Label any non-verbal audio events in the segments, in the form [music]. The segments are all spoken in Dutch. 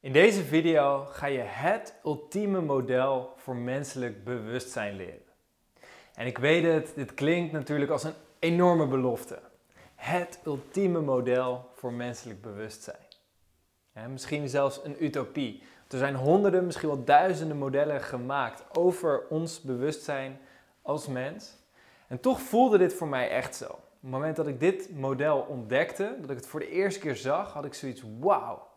In deze video ga je het ultieme model voor menselijk bewustzijn leren. En ik weet het, dit klinkt natuurlijk als een enorme belofte. Het ultieme model voor menselijk bewustzijn. misschien zelfs een utopie. Er zijn honderden, misschien wel duizenden modellen gemaakt over ons bewustzijn als mens. En toch voelde dit voor mij echt zo. Op het moment dat ik dit model ontdekte, dat ik het voor de eerste keer zag, had ik zoiets, wauw.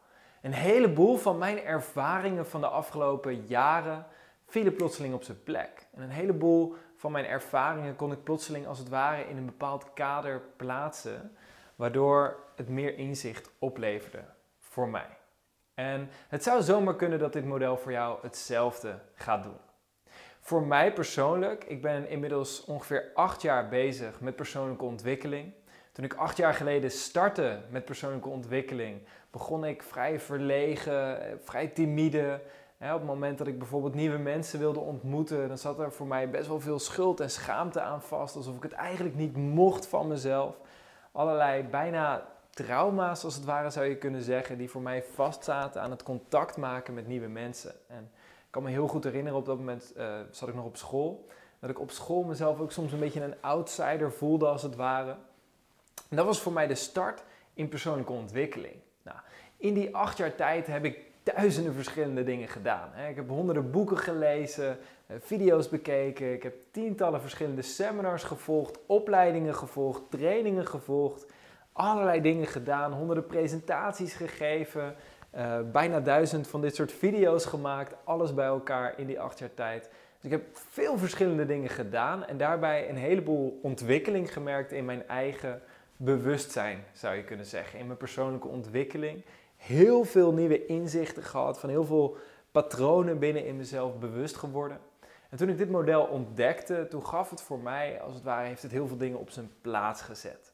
Een heleboel van mijn ervaringen van de afgelopen jaren vielen plotseling op zijn plek. En een heleboel van mijn ervaringen kon ik plotseling als het ware in een bepaald kader plaatsen, waardoor het meer inzicht opleverde voor mij. En het zou zomaar kunnen dat dit model voor jou hetzelfde gaat doen. Voor mij persoonlijk, ik ben inmiddels ongeveer acht jaar bezig met persoonlijke ontwikkeling. Toen ik acht jaar geleden startte met persoonlijke ontwikkeling, begon ik vrij verlegen, eh, vrij timide. op het moment dat ik bijvoorbeeld nieuwe mensen wilde ontmoeten, dan zat er voor mij best wel veel schuld en schaamte aan vast. Alsof ik het eigenlijk niet mocht van mezelf. Allerlei bijna trauma's, als het ware zou je kunnen zeggen, die voor mij vastzaten aan het contact maken met nieuwe mensen. En ik kan me heel goed herinneren, op dat moment uh, zat ik nog op school. Dat ik op school mezelf ook soms een beetje een outsider voelde, als het ware. Dat was voor mij de start in persoonlijke ontwikkeling. Nou, in die acht jaar tijd heb ik duizenden verschillende dingen gedaan. Ik heb honderden boeken gelezen, eh, video's bekeken, ik heb tientallen verschillende seminars gevolgd, opleidingen gevolgd, trainingen gevolgd, allerlei dingen gedaan, honderden presentaties gegeven, uh, bijna duizend van dit soort video's gemaakt, alles bij elkaar in die acht jaar tijd. Dus ik heb veel verschillende dingen gedaan en daarbij een heleboel ontwikkeling gemerkt in mijn eigen bewustzijn, zou je kunnen zeggen. In mijn persoonlijke ontwikkeling. Heel veel nieuwe inzichten gehad, van heel veel patronen binnen in mezelf bewust geworden. En toen ik dit model ontdekte, toen gaf het voor mij, als het ware, heeft het heel veel dingen op zijn plaats gezet.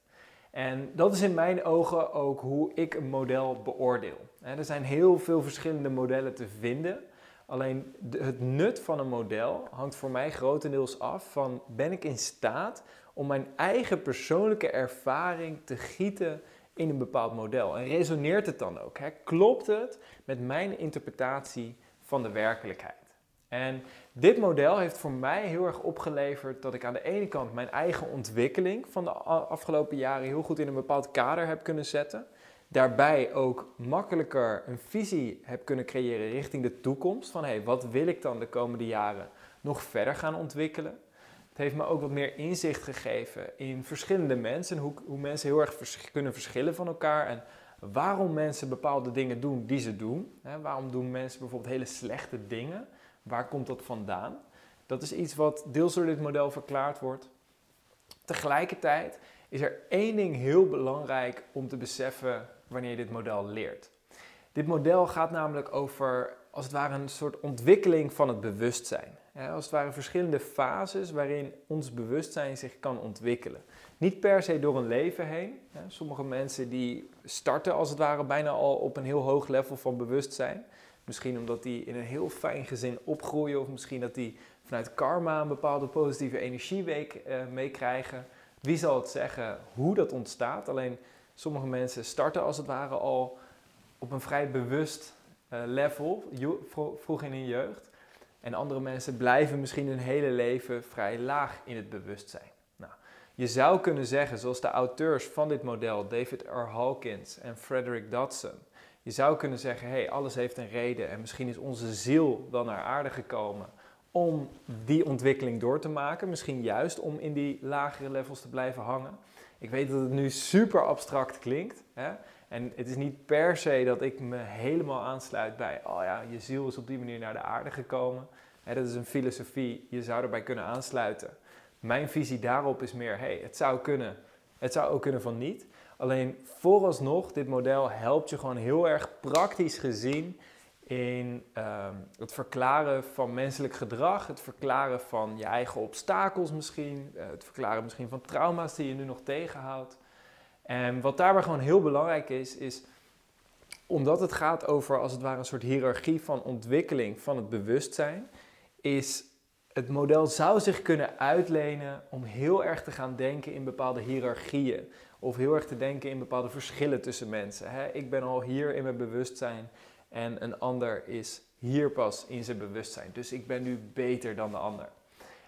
En dat is in mijn ogen ook hoe ik een model beoordeel. Er zijn heel veel verschillende modellen te vinden. Alleen het nut van een model hangt voor mij grotendeels af van ben ik in staat om mijn eigen persoonlijke ervaring te gieten in een bepaald model. En resoneert het dan ook? Hè? Klopt het met mijn interpretatie van de werkelijkheid? En dit model heeft voor mij heel erg opgeleverd dat ik aan de ene kant mijn eigen ontwikkeling van de afgelopen jaren heel goed in een bepaald kader heb kunnen zetten. Daarbij ook makkelijker een visie heb kunnen creëren richting de toekomst. Van hé, wat wil ik dan de komende jaren nog verder gaan ontwikkelen? Het heeft me ook wat meer inzicht gegeven in verschillende mensen. Hoe, hoe mensen heel erg kunnen verschillen van elkaar. En waarom mensen bepaalde dingen doen die ze doen. waarom doen mensen bijvoorbeeld hele slechte dingen? Waar komt dat vandaan? Dat is iets wat deels door dit model verklaard wordt. Tegelijkertijd is er één ding heel belangrijk om te beseffen wanneer je dit model leert. Dit model gaat namelijk over, als het ware, een soort ontwikkeling van het bewustzijn. Als het ware verschillende fases waarin ons bewustzijn zich kan ontwikkelen. Niet per se door een leven heen. Sommige mensen die starten als het ware bijna al op een heel hoog level van bewustzijn. Misschien omdat die in een heel fijn gezin opgroeien of misschien dat die vanuit karma een bepaalde positieve energieweek eh, meekrijgen. Wie zal het zeggen hoe dat ontstaat? Alleen sommige mensen starten als het ware al op een vrij bewust uh, level, vroeg in hun jeugd. En andere mensen blijven misschien hun hele leven vrij laag in het bewustzijn. Nou, je zou kunnen zeggen, zoals de auteurs van dit model, David R. Hawkins en Frederick Dodson, je zou kunnen zeggen, hey, alles heeft een reden en misschien is onze ziel wel naar aarde gekomen om die ontwikkeling door te maken. Misschien juist om in die lagere levels te blijven hangen. Ik weet dat het nu super abstract klinkt. Hè? En het is niet per se dat ik me helemaal aansluit bij, oh ja, je ziel is op die manier naar de aarde gekomen. Dat is een filosofie, je zou erbij kunnen aansluiten. Mijn visie daarop is meer, hey, het zou kunnen, het zou ook kunnen van niet. Alleen vooralsnog, dit model helpt je gewoon heel erg praktisch gezien in ehm, het verklaren van menselijk gedrag, het verklaren van je eigen obstakels misschien, uh, het verklaren misschien van trauma's die je nu nog tegenhoudt. En wat daarbij gewoon heel belangrijk is, is omdat het gaat over als het ware een soort hiërarchie van ontwikkeling van het bewustzijn, is het model zou zich kunnen uitlenen om heel erg te gaan denken in bepaalde hiërarchieën. Of heel erg te denken in bepaalde verschillen tussen mensen. Ik ben al hier in mijn bewustzijn En een ander is hier pas in zijn bewustzijn. Dus ik ben nu beter dan de ander.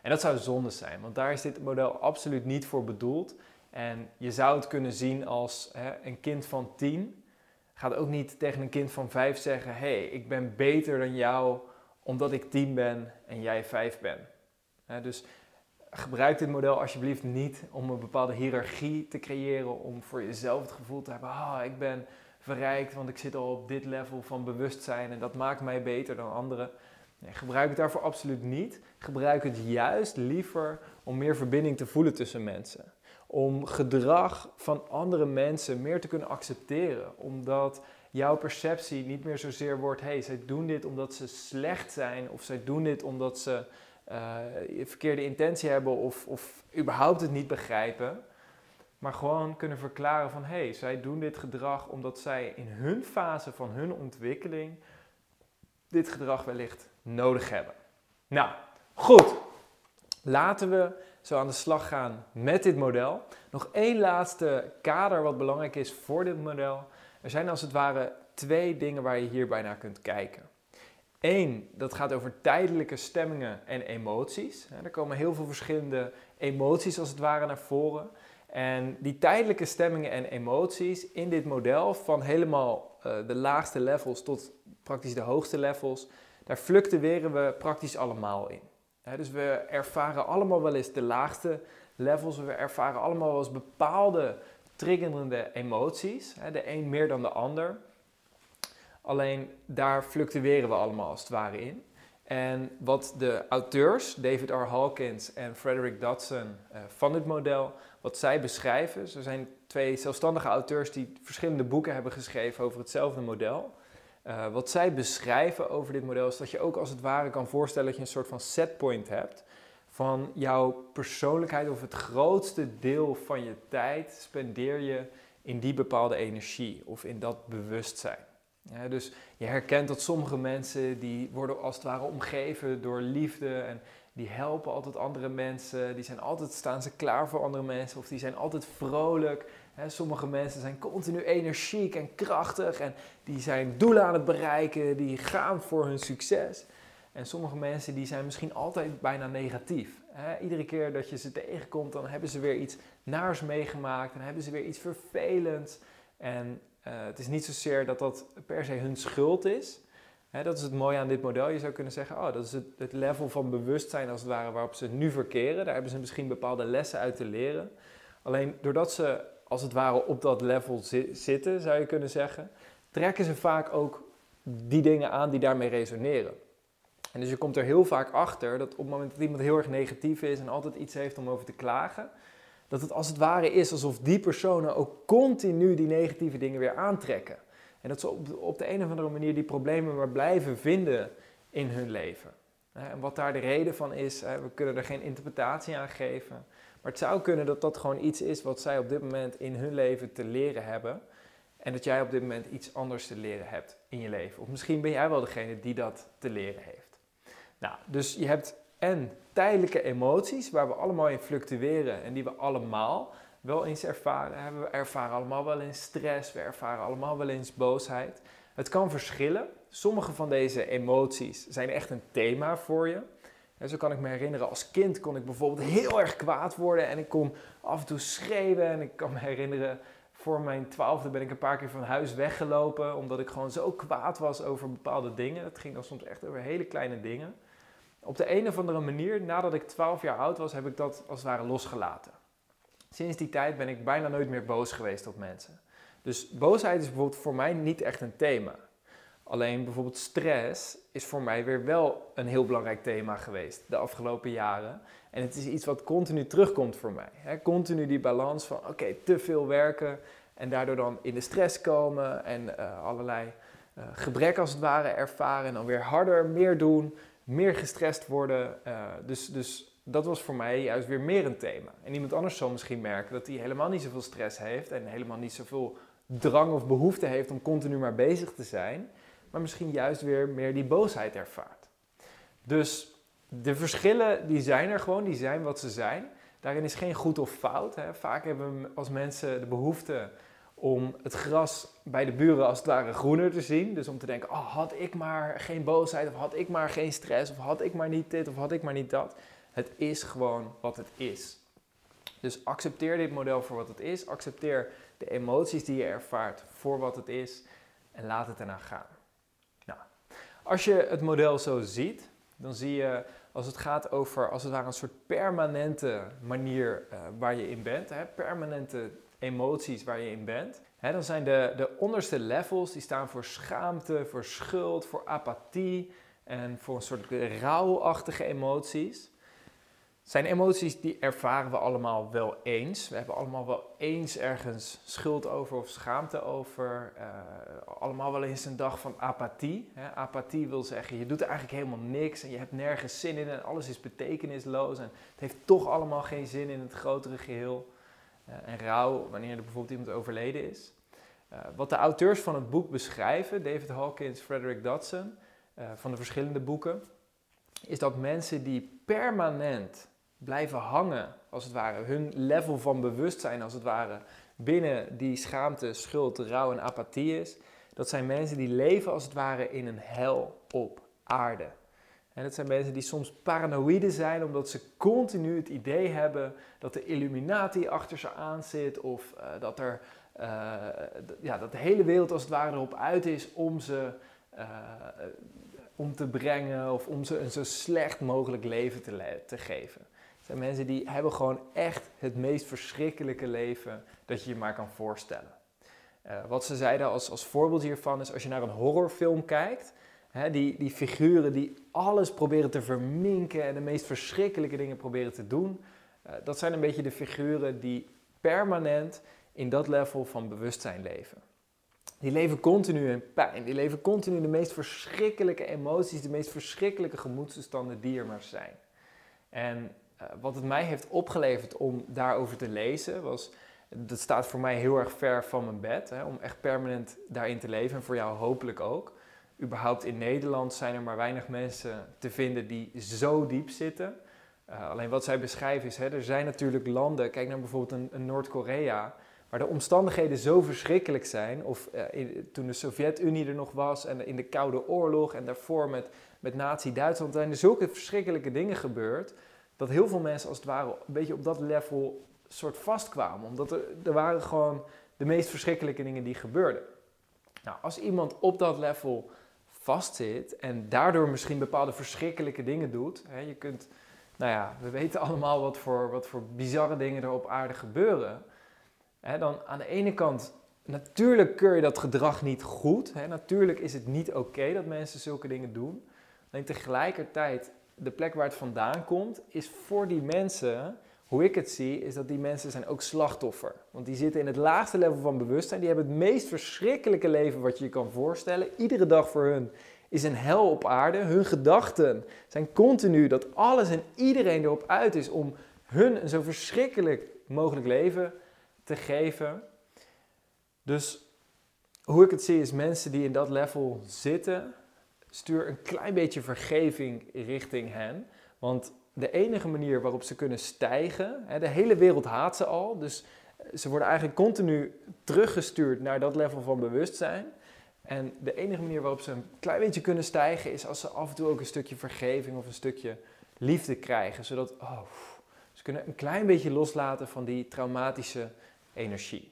En dat zou zonde zijn, want daar is dit model absoluut niet voor bedoeld. En je zou het kunnen zien als hè, een kind van tien gaat ook niet tegen een kind van vijf zeggen: hé, hey, ik ben beter dan jou omdat ik tien ben en jij vijf bent. dus gebruik dit model alsjeblieft niet om een bepaalde hiërarchie te creëren, om voor jezelf het gevoel te hebben: ah, ik ben verrijkt, want ik zit al op dit level van bewustzijn en dat maakt mij beter dan anderen. Nee, gebruik het daarvoor absoluut niet. Gebruik het juist liever om meer verbinding te voelen tussen mensen. Om gedrag van andere mensen meer te kunnen accepteren. Omdat jouw perceptie niet meer zozeer wordt: hé, hey, zij doen dit omdat ze slecht zijn, of zij doen dit omdat ze uh, verkeerde intentie hebben, of, of überhaupt het niet begrijpen maar gewoon kunnen verklaren van hé, hey, zij doen dit gedrag omdat zij in hun fase van hun ontwikkeling dit gedrag wellicht nodig hebben. Nou, goed. Laten we zo aan de slag gaan met dit model. Nog één laatste kader wat belangrijk is voor dit model. Er zijn als het ware twee dingen waar je hierbij naar kunt kijken. Eén, dat gaat over tijdelijke stemmingen en emoties. Er komen heel veel verschillende emoties als het ware naar voren. En die tijdelijke stemmingen en emoties in dit model, van helemaal uh, de laagste levels tot praktisch de hoogste levels, daar fluctueren we praktisch allemaal in. Dus we ervaren allemaal wel eens de laagste levels, we ervaren allemaal wel eens bepaalde triggerende emoties, de een meer dan de ander. Alleen daar fluctueren we allemaal als het ware in. En wat de auteurs, David R. Hawkins en Frederick Dodson, uh, van dit model wat zij beschrijven. Ze zijn twee zelfstandige auteurs die verschillende boeken hebben geschreven over hetzelfde model. Uh, wat zij beschrijven over dit model is dat je ook als het ware kan voorstellen dat je een soort van setpoint hebt van jouw persoonlijkheid of het grootste deel van je tijd spendeer je in die bepaalde energie of in dat bewustzijn. Dus je herkent dat sommige mensen die worden als het ware omgeven door liefde en die helpen altijd andere mensen, die zijn altijd, staan ze klaar voor andere mensen of die zijn altijd vrolijk. Sommige mensen zijn continu energiek en krachtig en die zijn doelen aan het bereiken, die gaan voor hun succes. En sommige mensen die zijn misschien altijd bijna negatief. iedere keer dat je ze tegenkomt, dan hebben ze weer iets naars meegemaakt, dan hebben ze weer iets vervelends. En uh, het is niet zozeer dat dat per se hun schuld is, dat is het mooie aan dit model. Je zou kunnen zeggen, oh, dat is het, het, level van bewustzijn als het ware waarop ze nu verkeren. Daar hebben ze misschien bepaalde lessen uit te leren. Alleen doordat ze als het ware op dat level zitten, zou je kunnen zeggen, trekken ze vaak ook die dingen aan die daarmee resoneren. En dus je komt er heel vaak achter dat op het moment dat iemand heel erg negatief is en altijd iets heeft om over te klagen, dat het als het ware is alsof die personen ook continu die negatieve dingen weer aantrekken. En dat ze op, de een of andere manier die problemen maar blijven vinden in hun leven. En wat daar de reden van is, we kunnen er geen interpretatie aan geven. Maar het zou kunnen dat dat gewoon iets is wat zij op dit moment in hun leven te leren hebben. En dat jij op dit moment iets anders te leren hebt in je leven. Of misschien ben jij wel degene die dat te leren heeft. Nou, dus je hebt en tijdelijke emoties waar we allemaal in fluctueren en die we allemaal wel eens ervaren. We ervaren allemaal wel eens stress, we ervaren allemaal wel eens boosheid. Het kan verschillen. Sommige van deze emoties zijn echt een thema voor je. En zo kan ik me herinneren, als kind kon ik bijvoorbeeld heel erg kwaad worden en ik kon af en toe schreeuwen. En ik kan me herinneren, voor mijn twaalfde ben ik een paar keer van huis weggelopen, omdat ik gewoon zo kwaad was over bepaalde dingen. Het ging dan soms echt over hele kleine dingen. Op de een of andere manier, nadat ik 12 jaar oud was, heb ik dat als het ware losgelaten. Sinds die tijd ben ik bijna nooit meer boos geweest op mensen. Dus boosheid is bijvoorbeeld voor mij niet echt een thema. Alleen bijvoorbeeld stress is voor mij weer wel een heel belangrijk thema geweest de afgelopen jaren. En het is iets wat continu terugkomt voor mij. continu die balans van oké, te veel werken en daardoor dan in de stress komen en uh, allerlei uh, gebrek als het ware ervaren. En dan weer harder, meer doen, meer gestrest worden. Uh, dus, dus dat was voor mij juist weer meer een thema. En iemand anders zal misschien merken dat hij helemaal niet zoveel stress heeft en helemaal niet zoveel drang of behoefte heeft om continu maar bezig te zijn, maar misschien juist weer meer die boosheid ervaart. Dus de verschillen die zijn er gewoon, die zijn wat ze zijn. Daarin is geen goed of fout. Hè. Vaak hebben we als mensen de behoefte om het gras bij de buren als het ware groener te zien. Dus om te denken, oh, had ik maar geen boosheid, of had ik maar geen stress, of had ik maar niet dit, of had ik maar niet dat. Het is gewoon wat het is. Dus accepteer dit model voor wat het is. Accepteer de emoties die je ervaart voor wat het is. En laat het ernaar gaan. Als je het model zo ziet, dan zie je als het gaat over als het ware een soort permanente manier uh, waar je in bent. Hè, permanente emoties waar je in bent. Hè, dan zijn de, de onderste levels, die staan voor schaamte, voor schuld, voor apathie en voor een soort rouwachtige emoties zijn emoties die ervaren we allemaal wel eens. We hebben allemaal wel eens ergens schuld over of schaamte over. Uh, allemaal wel eens een dag van apathie. Hè? Apathie wil zeggen, je doet eigenlijk helemaal niks en je hebt nergens zin in en alles is betekenisloos. En het heeft toch allemaal geen zin in het grotere geheel. Uh, en rouw, wanneer er bijvoorbeeld iemand overleden is. Uh, wat de auteurs van het boek beschrijven, David Hawkins, Frederick Dodson, van de verschillende boeken, is dat mensen die permanent blijven hangen, als het ware. Hun level van bewustzijn, als het ware, binnen die schaamte, schuld, rouw en apathie is. Dat zijn mensen die leven, als het ware, in een hel op aarde. En dat zijn mensen die soms paranoïde zijn omdat ze continu het idee hebben dat de Illuminati achter ze aan zit of uh, dat, er, uh, ja, dat de hele wereld als het ware erop uit is om ze uh, om te brengen of om ze een zo slecht mogelijk leven te, te geven zijn mensen die hebben gewoon echt het meest verschrikkelijke leven dat je je maar kan voorstellen. Uh, wat ze zeiden als, als voorbeeld hiervan is als je naar een horrorfilm kijkt, hè, die, die figuren die alles proberen te verminken en de meest verschrikkelijke dingen proberen te doen, uh, dat zijn een beetje de figuren die permanent in dat level van bewustzijn leven. Die leven continu in pijn, die leven continu de meest verschrikkelijke emoties, de meest verschrikkelijke gemoedstoestanden die er maar zijn. En eh, wat het mij heeft opgeleverd om daarover te lezen, was, dat staat voor mij heel erg ver van mijn bed, hè, om echt permanent daarin te leven en voor jou hopelijk ook. Überhaupt in Nederland zijn er maar weinig mensen te vinden die zo diep zitten. Uh, alleen wat zij beschrijven is, hè, er zijn natuurlijk landen, kijk naar bijvoorbeeld een, Noord-Korea, waar de omstandigheden zo verschrikkelijk zijn. Of in, toen de Sovjet-Unie er nog was en in de Koude Oorlog en daarvoor met, met Nazi-Duitsland zijn er zulke verschrikkelijke dingen gebeurd dat heel veel mensen als het ware een beetje op dat level soort vastkwamen. Omdat er, er waren gewoon de meest verschrikkelijke dingen die gebeurden. Nou, als iemand op dat level vastzit en daardoor misschien bepaalde verschrikkelijke dingen doet. Hè, je kunt, nou ja, we weten allemaal wat voor, wat voor bizarre dingen er op aarde gebeuren. Hè, dan aan de ene kant, natuurlijk keur je dat gedrag niet goed. Hè, natuurlijk is het niet oké dat mensen zulke dingen doen. Alleen tegelijkertijd de plek waar het vandaan komt, is voor die mensen, hoe ik het zie, is dat die mensen zijn ook slachtoffer. Want die zitten in het laagste level van bewustzijn. Die hebben het meest verschrikkelijke leven wat je je kan voorstellen. Iedere dag voor hun is een hel op aarde. Hun gedachten zijn continu dat alles en iedereen erop uit is om hun een zo verschrikkelijk mogelijk leven te geven. Dus hoe ik het zie is mensen die in dat level zitten, stuur een klein beetje vergeving richting hen. Want de enige manier waarop ze kunnen stijgen, de hele wereld haat ze al, dus ze worden eigenlijk continu teruggestuurd naar dat level van bewustzijn. En de enige manier waarop ze een klein beetje kunnen stijgen is als ze af en toe ook een stukje vergeving of een stukje liefde krijgen. Zodat oh, ze kunnen een klein beetje loslaten van die traumatische energie.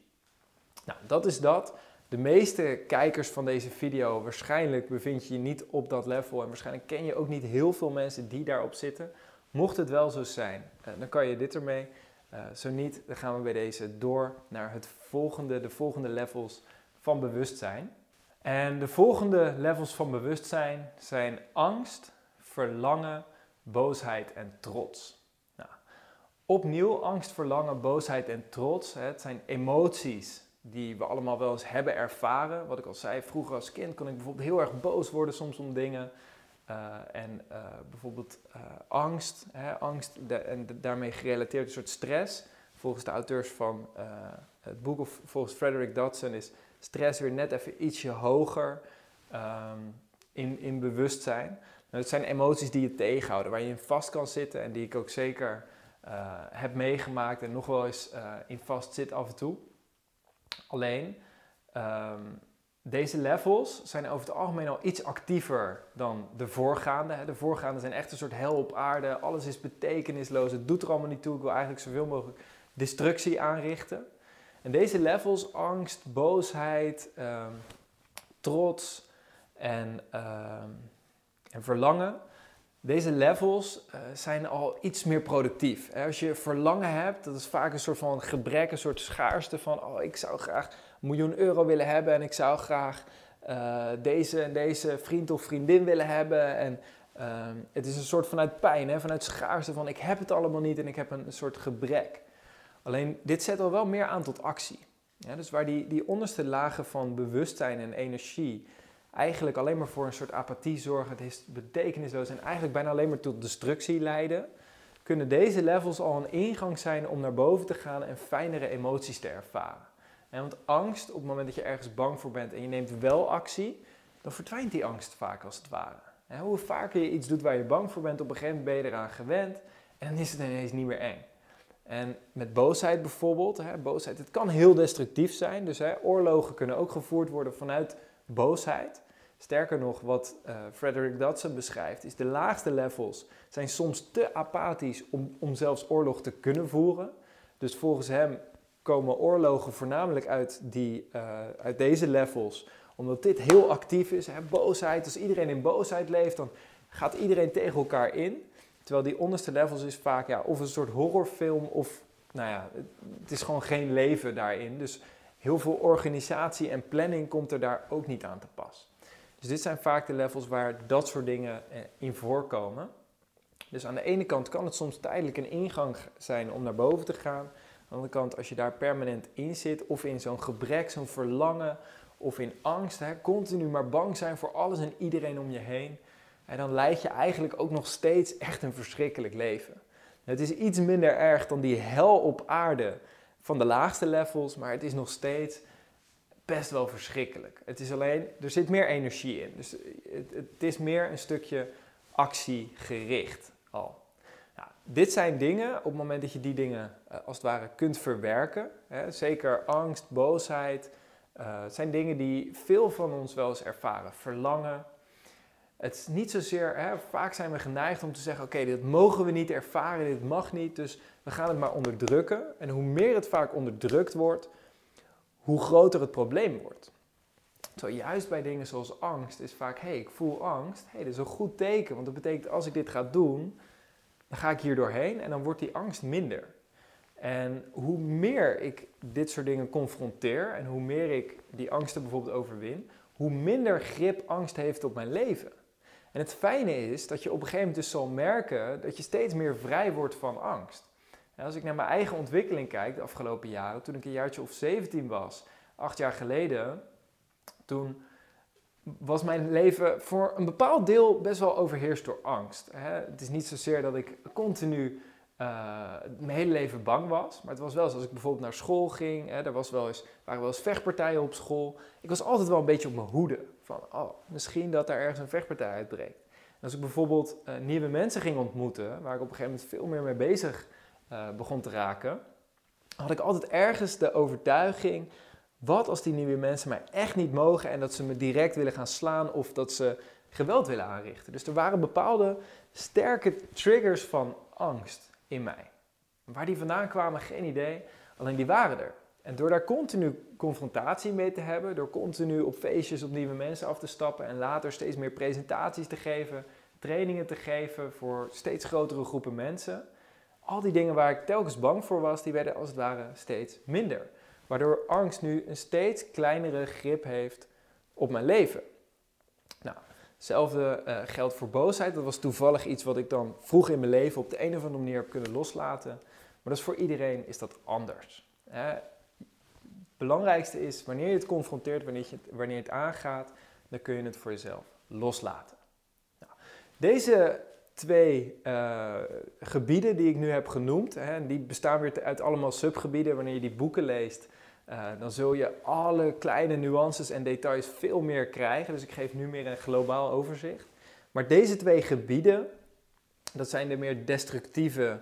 Nou, dat is dat. De meeste kijkers van deze video, waarschijnlijk bevind je je niet op dat level en waarschijnlijk ken je ook niet heel veel mensen die daarop zitten. Mocht het wel zo zijn, eh, dan kan je dit ermee. Uh, zo niet, dan gaan we bij deze door naar het volgende, de volgende levels van bewustzijn. En de volgende levels van bewustzijn zijn angst, verlangen, boosheid en trots. Nou, opnieuw angst, verlangen, boosheid en trots. Het zijn emoties die we allemaal wel eens hebben ervaren. Wat ik al zei, vroeger als kind kon ik bijvoorbeeld heel erg boos worden soms om dingen. Uh, en uh, bijvoorbeeld uh, angst, hè, angst en daarmee gerelateerd een soort stress. Volgens de auteurs van het boek, of volgens Frederick Dodson, is stress weer net even ietsje hoger um, in, in bewustzijn. Nou, het zijn emoties die je tegenhouden, waar je in vast kan zitten en die ik ook zeker heb meegemaakt en nog wel eens in vast zit af en toe. Alleen, ehm, deze levels zijn over het algemeen al iets actiever dan de voorgaande. De voorgaande zijn echt een soort hel op aarde. Alles is betekenisloos. Het doet er allemaal niet toe. Ik wil eigenlijk zoveel mogelijk destructie aanrichten. En deze levels, angst, boosheid, ehm, trots en, ehm, en verlangen, deze levels uh, zijn al iets meer productief. Als je verlangen hebt, dat is vaak een soort van gebrek, een soort schaarste van, oh, ik zou graag een miljoen euro willen hebben en ik zou graag uh, deze en deze vriend of vriendin willen hebben. En uh, het is een soort vanuit pijn, hè? vanuit schaarste van, ik heb het allemaal niet en ik heb een, soort gebrek. Alleen dit zet al wel meer aan tot actie. Dus waar die, die onderste lagen van bewustzijn en energie eigenlijk alleen maar voor een soort apathie zorgen, het is betekenisloos en eigenlijk bijna alleen maar tot destructie leiden, kunnen deze levels al een ingang zijn om naar boven te gaan en fijnere emoties te ervaren. En want angst, op het moment dat je ergens bang voor bent en je neemt wel actie, dan verdwijnt die angst vaak als het ware. Hoe vaker je iets doet waar je bang voor bent, op een gegeven moment ben je eraan gewend en dan is het ineens niet meer eng. En met boosheid bijvoorbeeld, hè, boosheid, het kan heel destructief zijn. Dus hè, oorlogen kunnen ook gevoerd worden vanuit boosheid. Sterker nog, wat uh, Frederick Dodson beschrijft, is de laagste levels zijn soms te apathisch om, om zelfs oorlog te kunnen voeren. Dus volgens hem komen oorlogen voornamelijk uit, die, uh, uit deze levels, omdat dit heel actief is. Hè, boosheid, als iedereen in boosheid leeft, dan gaat iedereen tegen elkaar in. Terwijl die onderste levels is vaak ja, of een soort horrorfilm of, nou ja, het is gewoon geen leven daarin. Dus heel veel organisatie en planning komt er daar ook niet aan te pas. Dus dit zijn vaak de levels waar dat soort dingen eh, in voorkomen. Dus aan de ene kant kan het soms tijdelijk een ingang zijn om naar boven te gaan. Aan de andere kant, als je daar permanent in zit, of in zo'n gebrek, zo'n verlangen, of in angst, hè, continu maar bang zijn voor alles en iedereen om je heen, en dan leid je eigenlijk ook nog steeds echt een verschrikkelijk leven. Het is iets minder erg dan die hel op aarde van de laagste levels, maar het is nog steeds best wel verschrikkelijk. Het is alleen, er zit meer energie in. Dus het, het is meer een stukje actiegericht al. Nou, dit zijn dingen, op het moment dat je die dingen uh, als het ware kunt verwerken, hè, zeker angst, boosheid, uh, zijn dingen die veel van ons wel eens ervaren. Verlangen, het is niet zozeer, hè, vaak zijn we geneigd om te zeggen: oké, dit mogen we niet ervaren, dit mag niet, dus we gaan het maar onderdrukken. En hoe meer het vaak onderdrukt wordt, hoe groter het probleem wordt. Juist bij dingen zoals angst is vaak: hé, hey, ik voel angst, hé, hey, dat is een goed teken, want dat betekent als ik dit ga doen, dan ga ik hier doorheen en dan wordt die angst minder. En hoe meer ik dit soort dingen confronteer en hoe meer ik die angsten bijvoorbeeld overwin, hoe minder grip angst heeft op mijn leven. En het fijne is dat je op een gegeven moment dus zal merken dat je steeds meer vrij wordt van angst. Als ik naar mijn eigen ontwikkeling kijk de afgelopen jaren, toen ik een jaartje of 17 was, acht jaar geleden, toen was mijn leven voor een bepaald deel best wel overheerst door angst. Het is niet zozeer dat ik continu uh, mijn hele leven bang was. Maar het was wel eens als ik bijvoorbeeld naar school ging. Hè, er was wel eens, waren wel eens vechtpartijen op school. Ik was altijd wel een beetje op mijn hoede. Van, oh, misschien dat er ergens een vechtpartij uitbreekt. Als ik bijvoorbeeld uh, nieuwe mensen ging ontmoeten, waar ik op een gegeven moment veel meer mee bezig uh, begon te raken, had ik altijd ergens de overtuiging: wat als die nieuwe mensen mij echt niet mogen en dat ze me direct willen gaan slaan of dat ze geweld willen aanrichten? Dus er waren bepaalde sterke triggers van angst in mij. Waar die vandaan kwamen, geen idee. Alleen die waren er. En door daar continu confrontatie mee te hebben, door continu op feestjes op nieuwe mensen af te stappen en later steeds meer presentaties te geven, trainingen te geven voor steeds grotere groepen mensen. Al die dingen waar ik telkens bang voor was, die werden als het ware steeds minder. Waardoor angst nu een steeds kleinere grip heeft op mijn leven. Hetzelfde uh, geldt voor boosheid. Dat was toevallig iets wat ik dan vroeg in mijn leven op de een of andere manier heb kunnen loslaten. Maar dat is voor iedereen is dat anders. Hè? Het belangrijkste is wanneer je het confronteert, wanneer je het, wanneer het aangaat, dan kun je het voor jezelf loslaten. Nou, deze twee uh, gebieden die ik nu heb genoemd, hè, die bestaan weer uit allemaal subgebieden. Wanneer je die boeken leest, uh, dan zul je alle kleine nuances en details veel meer krijgen. Dus ik geef nu meer een globaal overzicht. Maar deze twee gebieden, dat zijn de meer destructieve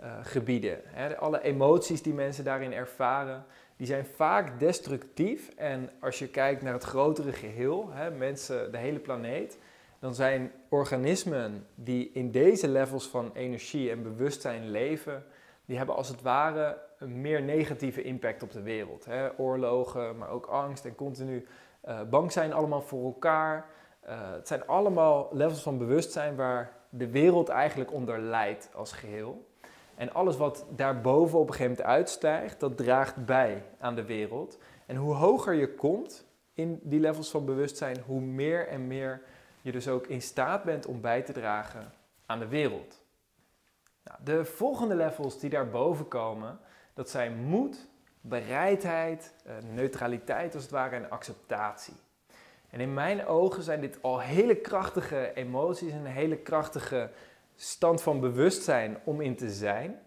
uh, gebieden. Hè. Alle emoties die mensen daarin ervaren, die zijn vaak destructief. En als je kijkt naar het grotere geheel, hè, mensen, de hele planeet, dan zijn organismen die in deze levels van energie en bewustzijn leven, die hebben als het ware een meer negatieve impact op de wereld. Hè. Oorlogen, maar ook angst en continu uh, bang zijn allemaal voor elkaar. Uh, het zijn allemaal levels van bewustzijn waar de wereld eigenlijk onder leidt als geheel. En alles wat daarboven op een gegeven moment uitstijgt, dat draagt bij aan de wereld. En hoe hoger je komt in die levels van bewustzijn, hoe meer en meer je dus ook in staat bent om bij te dragen aan de wereld. Nou, de volgende levels die daarboven komen, dat zijn moed, bereidheid, eh, neutraliteit als het ware en acceptatie. En in mijn ogen zijn dit al hele krachtige emoties en een hele krachtige stand van bewustzijn om in te zijn.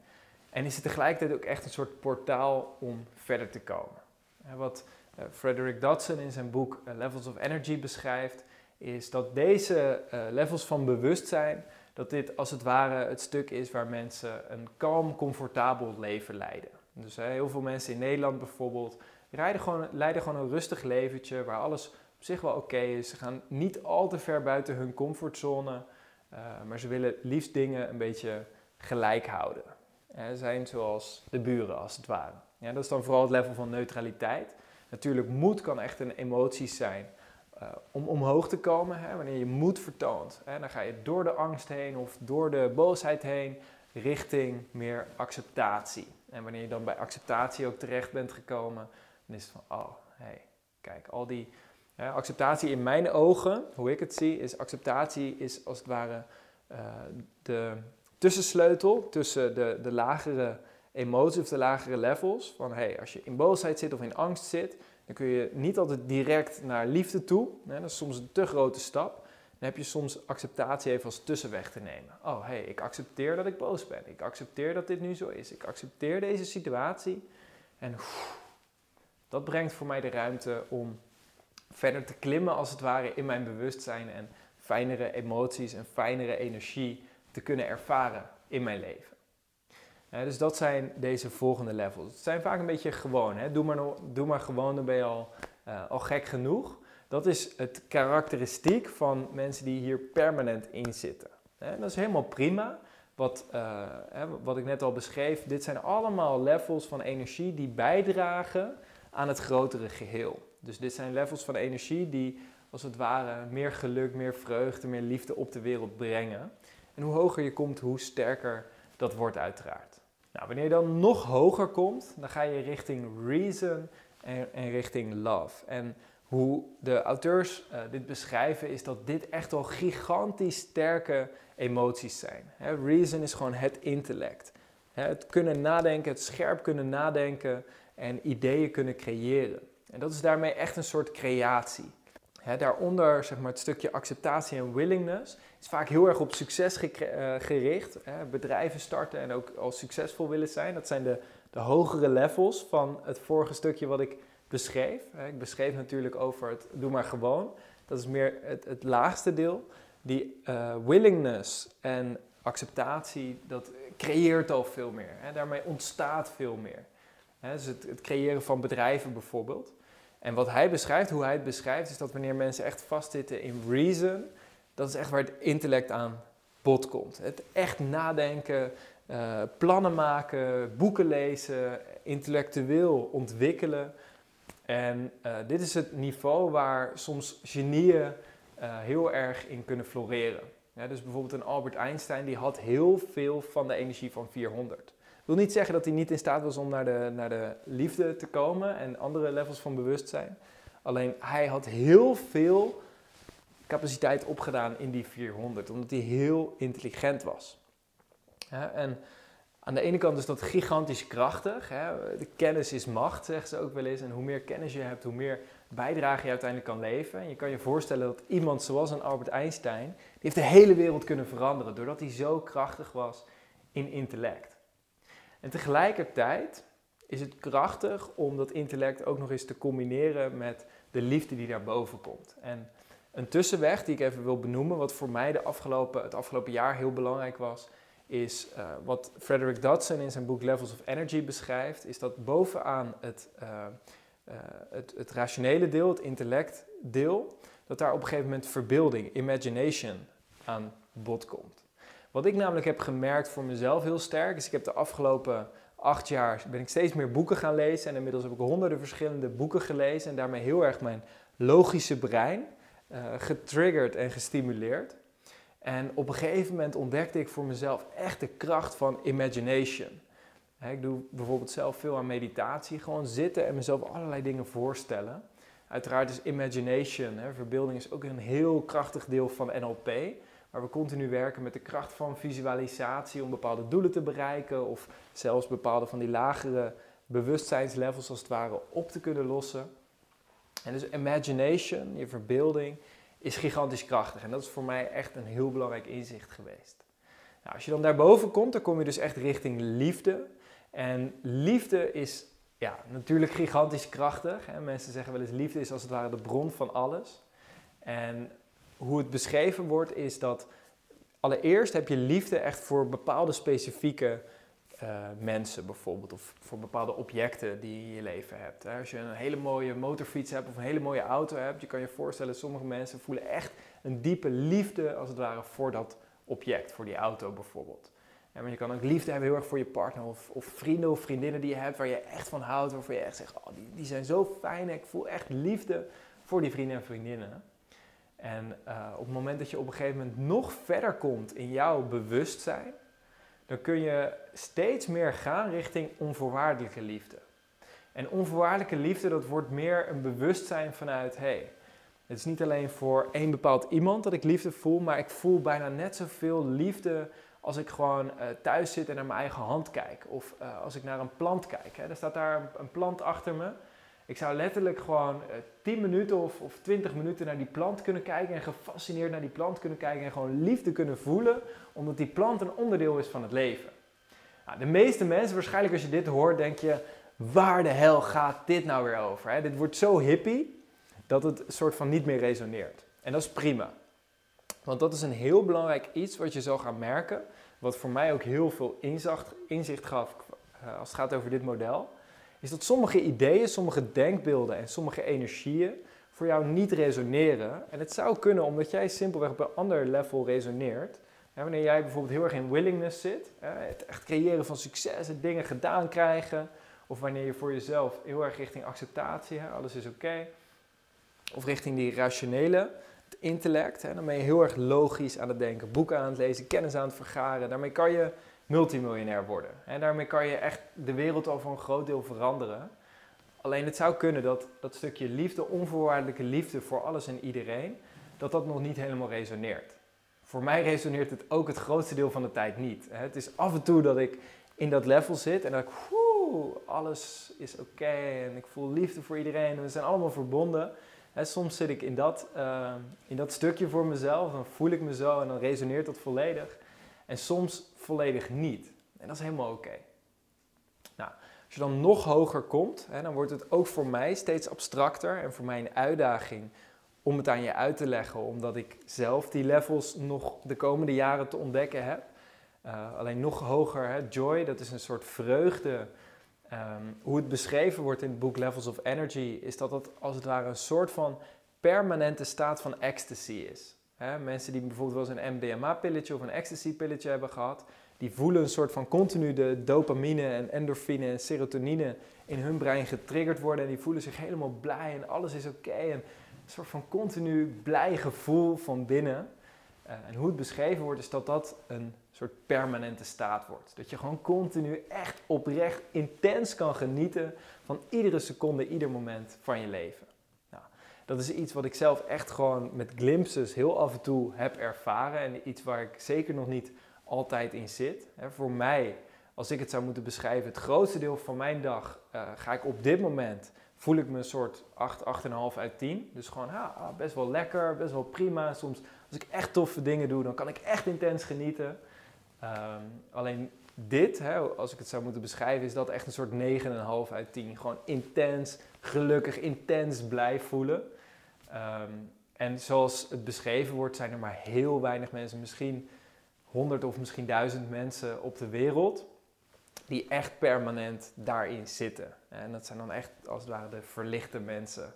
En is het tegelijkertijd ook echt een soort portaal om verder te komen. Wat eh, Frederick Dodson in zijn boek eh, Levels of Energy beschrijft, is dat deze levels van bewustzijn, dat dit als het ware het stuk is waar mensen een kalm, comfortabel leven leiden. Dus heel veel mensen in Nederland bijvoorbeeld rijden gewoon, leiden gewoon een rustig leventje waar alles op zich wel oké is. Ze gaan niet al te ver buiten hun comfortzone, uh, maar ze willen liefst dingen een beetje gelijk houden. Ze zijn zoals de buren als het ware. Ja, dat is dan vooral het level van neutraliteit. Natuurlijk, moed kan echt een emotie zijn uh, om omhoog te komen. Hè? Wanneer je moed vertoont, hè? dan ga je door de angst heen of door de boosheid heen richting meer acceptatie. En wanneer je dan bij acceptatie ook terecht bent gekomen, dan is het van, oh, hey, kijk, al die acceptatie in mijn ogen, hoe ik het zie, is acceptatie is als het ware uh, de tussensleutel tussen de, de lagere emoties of de lagere levels. Van hey, als je in boosheid zit of in angst zit, dan kun je niet altijd direct naar liefde toe. Hè, dat is soms een te grote stap. Dan heb je soms acceptatie even als tussenweg te nemen. Oh, hé, hey, ik accepteer dat ik boos ben. Ik accepteer dat dit nu zo is. Ik accepteer deze situatie. En dat brengt voor mij de ruimte om verder te klimmen als het ware in mijn bewustzijn en fijnere emoties en fijnere energie te kunnen ervaren in mijn leven. dus dat zijn deze volgende levels. Het zijn vaak een beetje gewoon. Hè? Doe, maar, doe maar gewoon, dan ben je al, uh, al gek genoeg. Dat is het karakteristiek van mensen die hier permanent in zitten. En dat is helemaal prima. Wat, uh, wat ik net al beschreef, dit zijn allemaal levels van energie die bijdragen aan het grotere geheel. Dus dit zijn levels van energie die als het ware meer geluk, meer vreugde, meer liefde op de wereld brengen. En hoe hoger je komt, hoe sterker dat wordt uiteraard. Nou, wanneer je dan nog hoger komt, dan ga je richting reason en, en richting love. En hoe de auteurs uh, dit beschrijven, is dat dit echt wel gigantisch sterke emoties zijn. reason is gewoon het intellect. het kunnen nadenken, het scherp kunnen nadenken en ideeën kunnen creëren. En dat is daarmee echt een soort creatie. daaronder, zeg maar, het stukje acceptatie en willingness is vaak heel erg op succes uh, gericht. bedrijven starten en ook al succesvol willen zijn. Dat zijn de, de hogere levels van het vorige stukje wat ik beschreef. Ik beschreef natuurlijk over het doe maar gewoon. Dat is meer het, het laagste deel. Die uh, willingness en acceptatie, dat creëert al veel meer. Daarmee ontstaat veel meer. Dus het, het, creëren van bedrijven bijvoorbeeld. En wat hij beschrijft, hoe hij het beschrijft, is dat wanneer mensen echt vastzitten in reason, dat is echt waar het intellect aan bod komt. Het echt nadenken, uh, plannen maken, boeken lezen, intellectueel ontwikkelen. En uh, dit is het niveau waar soms genieën uh, heel erg in kunnen floreren. Dus bijvoorbeeld een Albert Einstein, die had heel veel van de energie van 400. Dat wil niet zeggen dat hij niet in staat was om naar de, naar de liefde te komen en andere levels van bewustzijn. Alleen hij had heel veel capaciteit opgedaan in die 400, omdat hij heel intelligent was. En aan de ene kant is dat gigantisch krachtig. Hè? De kennis is macht, zeggen ze ook wel eens. En hoe meer kennis je hebt, hoe meer bijdrage je uiteindelijk kan leven. En je kan je voorstellen dat iemand zoals een Albert Einstein, die heeft de hele wereld kunnen veranderen. Doordat hij zo krachtig was in intellect. En tegelijkertijd is het krachtig om dat intellect ook nog eens te combineren met de liefde die daarboven komt. En een tussenweg die ik even wil benoemen, wat voor mij de afgelopen, het afgelopen jaar heel belangrijk was, is uh, wat Frederick Dodson in zijn boek Levels of Energy beschrijft, is dat bovenaan het, uh, het, het rationele deel, het intellectdeel, dat daar op een gegeven moment verbeelding, imagination aan bod komt. Wat ik namelijk heb gemerkt voor mezelf heel sterk, is ik heb de afgelopen acht jaar ben ik steeds meer boeken gaan lezen en inmiddels heb ik honderden verschillende boeken gelezen en daarmee heel erg mijn logische brein getriggerd en gestimuleerd. En op een gegeven moment ontdekte ik voor mezelf echt de kracht van imagination. ik doe bijvoorbeeld zelf veel aan meditatie, gewoon zitten en mezelf allerlei dingen voorstellen. Uiteraard is imagination, verbeelding, is ook een heel krachtig deel van NLP. Waar we continu werken met de kracht van visualisatie om bepaalde doelen te bereiken. Of zelfs bepaalde van die lagere bewustzijnslevels als het ware op te kunnen lossen. En dus imagination, je verbeelding, is gigantisch krachtig. En dat is voor mij echt een heel belangrijk inzicht geweest. Nou, als je dan daarboven komt, dan kom je dus echt richting liefde. En liefde is ja, natuurlijk gigantisch krachtig. Mensen zeggen wel eens liefde is als het ware de bron van alles. En hoe het beschreven wordt is dat allereerst heb je liefde echt voor bepaalde specifieke uh, mensen bijvoorbeeld. Of voor bepaalde objecten die je in je leven hebt. Hè? Als je een hele mooie motorfiets hebt of een hele mooie auto hebt. Je kan je voorstellen, sommige mensen voelen echt een diepe liefde als het ware voor dat object. Voor die auto bijvoorbeeld. En maar je kan ook liefde hebben heel erg voor je partner of, of, vrienden of vriendinnen die je hebt waar je echt van houdt. Waarvan je echt zegt, oh, die, die zijn zo fijn. Ik voel echt liefde voor die vrienden en vriendinnen. En uh, op het moment dat je op een gegeven moment nog verder komt in jouw bewustzijn, dan kun je steeds meer gaan richting onvoorwaardelijke liefde. En onvoorwaardelijke liefde, dat wordt meer een bewustzijn vanuit, hé, hey, het is niet alleen voor één bepaald iemand dat ik liefde voel, maar ik voel bijna net zoveel liefde als ik gewoon uh, thuis zit en naar mijn eigen hand kijk. Of uh, als ik naar een plant kijk. Hè. Er staat daar een plant achter me. Ik zou letterlijk gewoon uh, eh, 10 minuten of, of 20 minuten naar die plant kunnen kijken en gefascineerd naar die plant kunnen kijken en gewoon liefde kunnen voelen, omdat die plant een onderdeel is van het leven. Nou, de meeste mensen, waarschijnlijk als je dit hoort, denk je, waar de hel gaat dit nou weer over? Hè? Dit wordt zo hippie dat het soort van niet meer resoneert. En dat is prima. Want dat is een heel belangrijk iets wat je zal gaan merken, wat voor mij ook heel veel inzicht, inzicht gaf uh, als het gaat over dit model is dat sommige ideeën, sommige denkbeelden en sommige energieën voor jou niet resoneren. En het zou kunnen omdat jij simpelweg op een ander level resoneert. wanneer jij bijvoorbeeld heel erg in willingness zit, het echt creëren van succes, het dingen gedaan krijgen. Of wanneer je voor jezelf heel erg richting acceptatie, alles is oké. Of richting die rationele, het intellect. dan ben je heel erg logisch aan het denken, boeken aan het lezen, kennis aan het vergaren. Daarmee kan je multimiljonair worden. En daarmee kan je echt de wereld al voor een groot deel veranderen. Alleen het zou kunnen dat dat stukje liefde, onvoorwaardelijke liefde voor alles en iedereen, dat dat nog niet helemaal resoneert. Voor mij resoneert het ook het grootste deel van de tijd niet. Het is af en toe dat ik in dat level zit en dat ik, woe, alles is oké en ik voel liefde voor iedereen en we zijn allemaal verbonden. soms zit ik in dat, uh, in dat stukje voor mezelf, dan voel ik me zo en dan resoneert dat volledig. En soms volledig niet. En dat is helemaal oké. Nou, als je dan nog hoger komt, hè, dan wordt het ook voor mij steeds abstracter en voor mij een uitdaging om het aan je uit te leggen, omdat ik zelf die levels nog de komende jaren te ontdekken heb. Uh, alleen nog hoger, hè, joy, dat is een soort vreugde. Um, hoe het beschreven wordt in het boek Levels of Energy, is dat het als het ware een soort van permanente staat van ecstasy is. Mensen die bijvoorbeeld wel eens een MDMA-pilletje of een ecstasy-pilletje hebben gehad, die voelen een soort van continu de dopamine en endorfine en serotonine in hun brein getriggerd worden. En die voelen zich helemaal blij en alles is oké. en een soort van continu blij gevoel van binnen. Uh, en hoe het beschreven wordt, is dat dat een soort permanente staat wordt. Dat je gewoon continu echt oprecht intens kan genieten van iedere seconde, ieder moment van je leven dat is iets wat ik zelf echt gewoon met glimpses heel af en toe heb ervaren. En iets waar ik zeker nog niet altijd in zit. voor mij, als ik het zou moeten beschrijven, het grootste deel van mijn dag uh, ga ik op dit moment, voel ik me een soort 8, 8,5 uit 10. Dus gewoon ha, ah, best wel lekker, best wel prima. Soms als ik echt toffe dingen doe, dan kan ik echt intens genieten. Um, alleen dit, hè, als ik het zou moeten beschrijven, is dat echt een soort 9,5 uit 10. Gewoon intens, gelukkig, intens blij voelen. Um, en zoals het beschreven wordt, zijn er maar heel weinig mensen, misschien 100% honderd of misschien duizend mensen op de wereld die echt permanent daarin zitten. En dat zijn dan echt als het ware de verlichte mensen.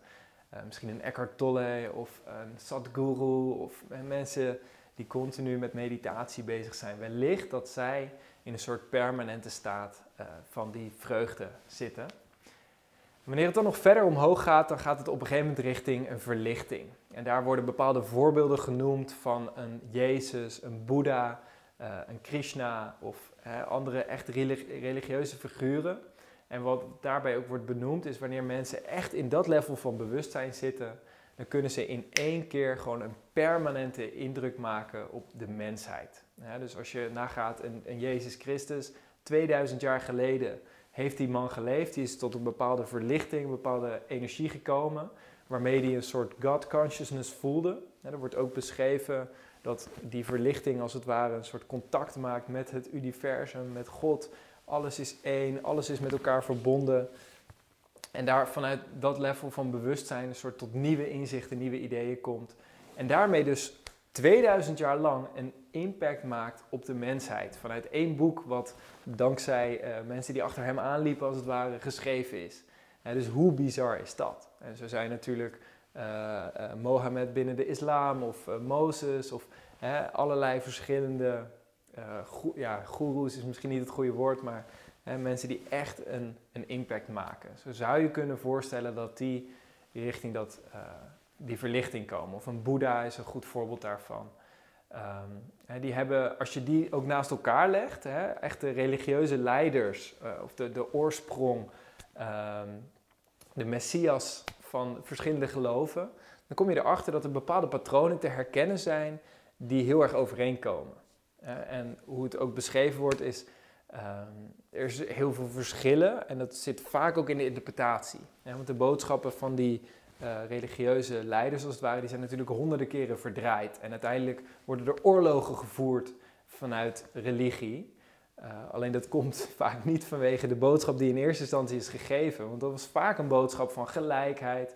Uh, misschien een Eckhart Tolle of een Sadhguru of mensen die continu met meditatie bezig zijn. Wellicht dat zij in een soort permanente staat uh, van die vreugde zitten. Wanneer het dan nog verder omhoog gaat, dan gaat het op een gegeven moment richting een verlichting. En daar worden bepaalde voorbeelden genoemd van een Jezus, een Boeddha, een Krishna of andere echt religieuze figuren. En wat daarbij ook wordt benoemd is wanneer mensen echt in dat level van bewustzijn zitten, dan kunnen ze in één keer gewoon een permanente indruk maken op de mensheid. dus als je nagaat, een, een Jezus Christus, 2000 jaar geleden heeft die man geleefd, die is tot een bepaalde verlichting, een bepaalde energie gekomen, waarmee hij een soort God consciousness voelde. er wordt ook beschreven dat die verlichting als het ware een soort contact maakt met het universum, met God. Alles is één, alles is met elkaar verbonden. En daar vanuit dat level van bewustzijn een soort tot nieuwe inzichten, nieuwe ideeën komt. En daarmee dus 2000 jaar lang een impact maakt op de mensheid. Vanuit één boek wat dankzij uh, mensen die achter hem aanliepen als het ware geschreven is. dus hoe bizar is dat? En zo zijn natuurlijk uh, uh, Mohammed binnen de islam of Mozes of allerlei verschillende ja, goeroes is misschien niet het goede woord, maar mensen die echt een, een impact maken. Zo zou je kunnen voorstellen dat die richting dat, die verlichting komen. Of een Boeddha is een goed voorbeeld daarvan. Um, die hebben, als je die ook naast elkaar legt, hè, echt de religieuze leiders uh, of de, de oorsprong, um, de messias van verschillende geloven, dan kom je erachter dat er bepaalde patronen te herkennen zijn die heel erg overeenkomen. en hoe het ook beschreven wordt is, um, er is heel veel verschillen en dat zit vaak ook in de interpretatie. want de boodschappen van die uh, religieuze leiders, als het ware, die zijn natuurlijk honderden keren verdraaid. En uiteindelijk worden er oorlogen gevoerd vanuit religie. Uh, alleen dat komt [laughs] vaak niet vanwege de boodschap die in eerste instantie is gegeven. Want dat was vaak een boodschap van gelijkheid.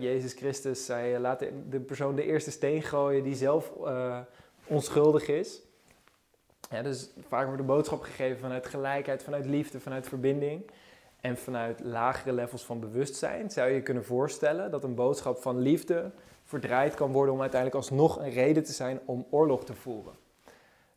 Jezus Christus zei: eh, laat de persoon de eerste steen gooien die zelf onschuldig is. Dus vaak wordt de boodschap gegeven vanuit gelijkheid, vanuit liefde, vanuit verbinding. En vanuit lagere levels van bewustzijn zou je je kunnen voorstellen dat een boodschap van liefde verdraaid kan worden om uiteindelijk alsnog een reden te zijn om oorlog te voeren.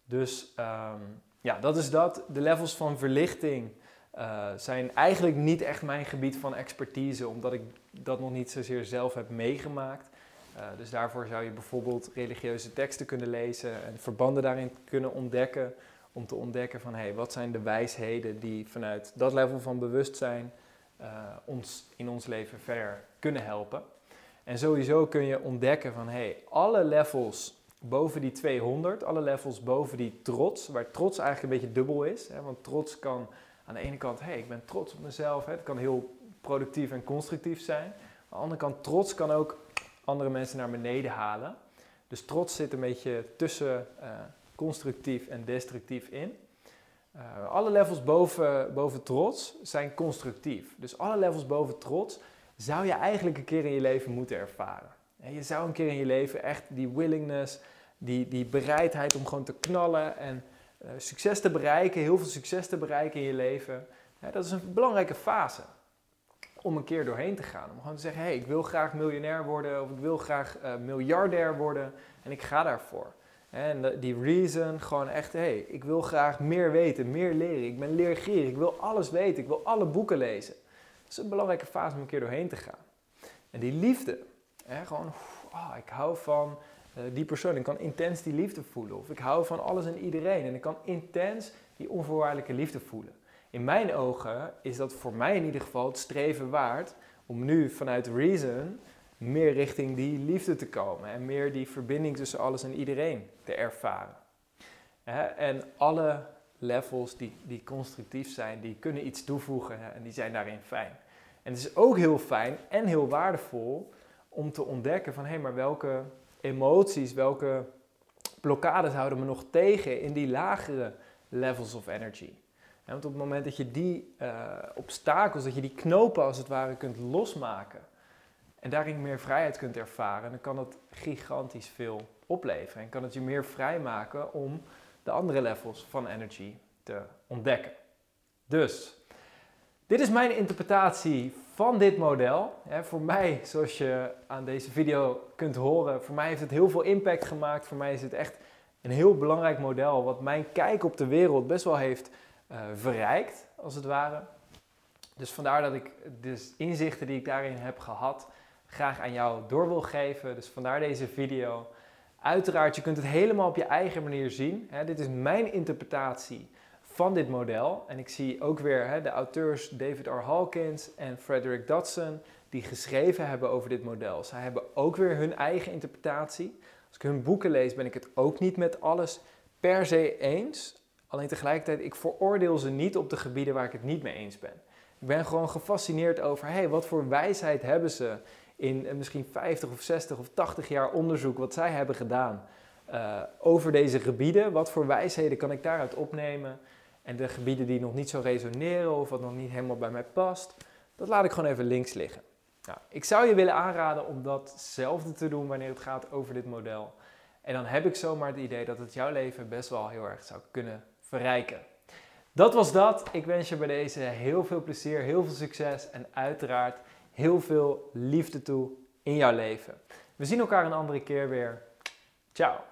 Dus um, ja, dat is dat. De levels van verlichting uh, zijn eigenlijk niet echt mijn gebied van expertise, omdat ik dat nog niet zozeer zelf heb meegemaakt. Uh, dus daarvoor zou je bijvoorbeeld religieuze teksten kunnen lezen en verbanden daarin kunnen ontdekken om te ontdekken van hey, wat zijn de wijsheden die vanuit dat level van bewustzijn uh, ons in ons leven verder kunnen helpen. En sowieso kun je ontdekken van hey, alle levels boven die 200, alle levels boven die trots, waar trots eigenlijk een beetje dubbel is. Hè, want trots kan aan de ene kant, hey, ik ben trots op mezelf. Hè, het kan heel productief en constructief zijn. Aan de andere kant, trots kan ook andere mensen naar beneden halen. Dus trots zit een beetje tussen uh, constructief en destructief in. Uh, alle levels boven, boven trots zijn constructief. Dus alle levels boven trots zou je eigenlijk een keer in je leven moeten ervaren. En je zou een keer in je leven echt die willingness, die, die bereidheid om gewoon te knallen en uh, succes te bereiken, heel veel succes te bereiken in je leven. dat is een belangrijke fase om een keer doorheen te gaan. Om gewoon te zeggen, hé, hey, ik wil graag miljonair worden of ik wil graag uh, miljardair worden en ik ga daarvoor. En die reason, gewoon echt, hé, hey, ik wil graag meer weten, meer leren. Ik ben leergierig, ik wil alles weten, ik wil alle boeken lezen. Dat is een belangrijke fase om een keer doorheen te gaan. En die liefde, hè, gewoon, oh, ik hou van uh, die persoon, ik kan intens die liefde voelen. Of ik hou van alles en iedereen en ik kan intens die onvoorwaardelijke liefde voelen. In mijn ogen is dat voor mij in ieder geval het streven waard om nu vanuit reason meer richting die liefde te komen en meer die verbinding tussen alles en iedereen te ervaren. En alle levels die, die constructief zijn, die kunnen iets toevoegen en die zijn daarin fijn. En het is ook heel fijn en heel waardevol om te ontdekken van hé, hey, maar welke emoties, welke blokkades houden me nog tegen in die lagere levels of energy. want op het moment dat je die uh, obstakels, dat je die knopen als het ware kunt losmaken, en daarin meer vrijheid kunt ervaren, dan kan dat gigantisch veel opleveren. En kan het je meer vrijmaken om de andere levels van energy te ontdekken. Dus, dit is mijn interpretatie van dit model. voor mij, zoals je aan deze video kunt horen, voor mij heeft het heel veel impact gemaakt. Voor mij is het echt een heel belangrijk model wat mijn kijk op de wereld best wel heeft uh, verrijkt, als het ware. Dus vandaar dat ik de inzichten die ik daarin heb gehad graag aan jou door wil geven. Dus vandaar deze video. Uiteraard, je kunt het helemaal op je eigen manier zien. dit is mijn interpretatie van dit model. En ik zie ook weer de auteurs David R. Hawkins en Frederick Dodson die geschreven hebben over dit model. Zij hebben ook weer hun eigen interpretatie. Als ik hun boeken lees, ben ik het ook niet met alles per se eens. Alleen tegelijkertijd, ik veroordeel ze niet op de gebieden waar ik het niet mee eens ben. Ik ben gewoon gefascineerd over, hey, wat voor wijsheid hebben ze in eh, misschien 50 of 60 of 80 jaar onderzoek wat zij hebben gedaan uh, over deze gebieden. Wat voor wijsheden kan ik daaruit opnemen? En de gebieden die nog niet zo resoneren of wat nog niet helemaal bij mij past, dat laat ik gewoon even links liggen. Nou, ik zou je willen aanraden om datzelfde te doen wanneer het gaat over dit model. En dan heb ik zomaar het idee dat het jouw leven best wel heel erg zou kunnen verrijken. Dat was dat. Ik wens je bij deze heel veel plezier, heel veel succes en uiteraard heel veel liefde toe in jouw leven. We zien elkaar een andere keer weer. Ciao.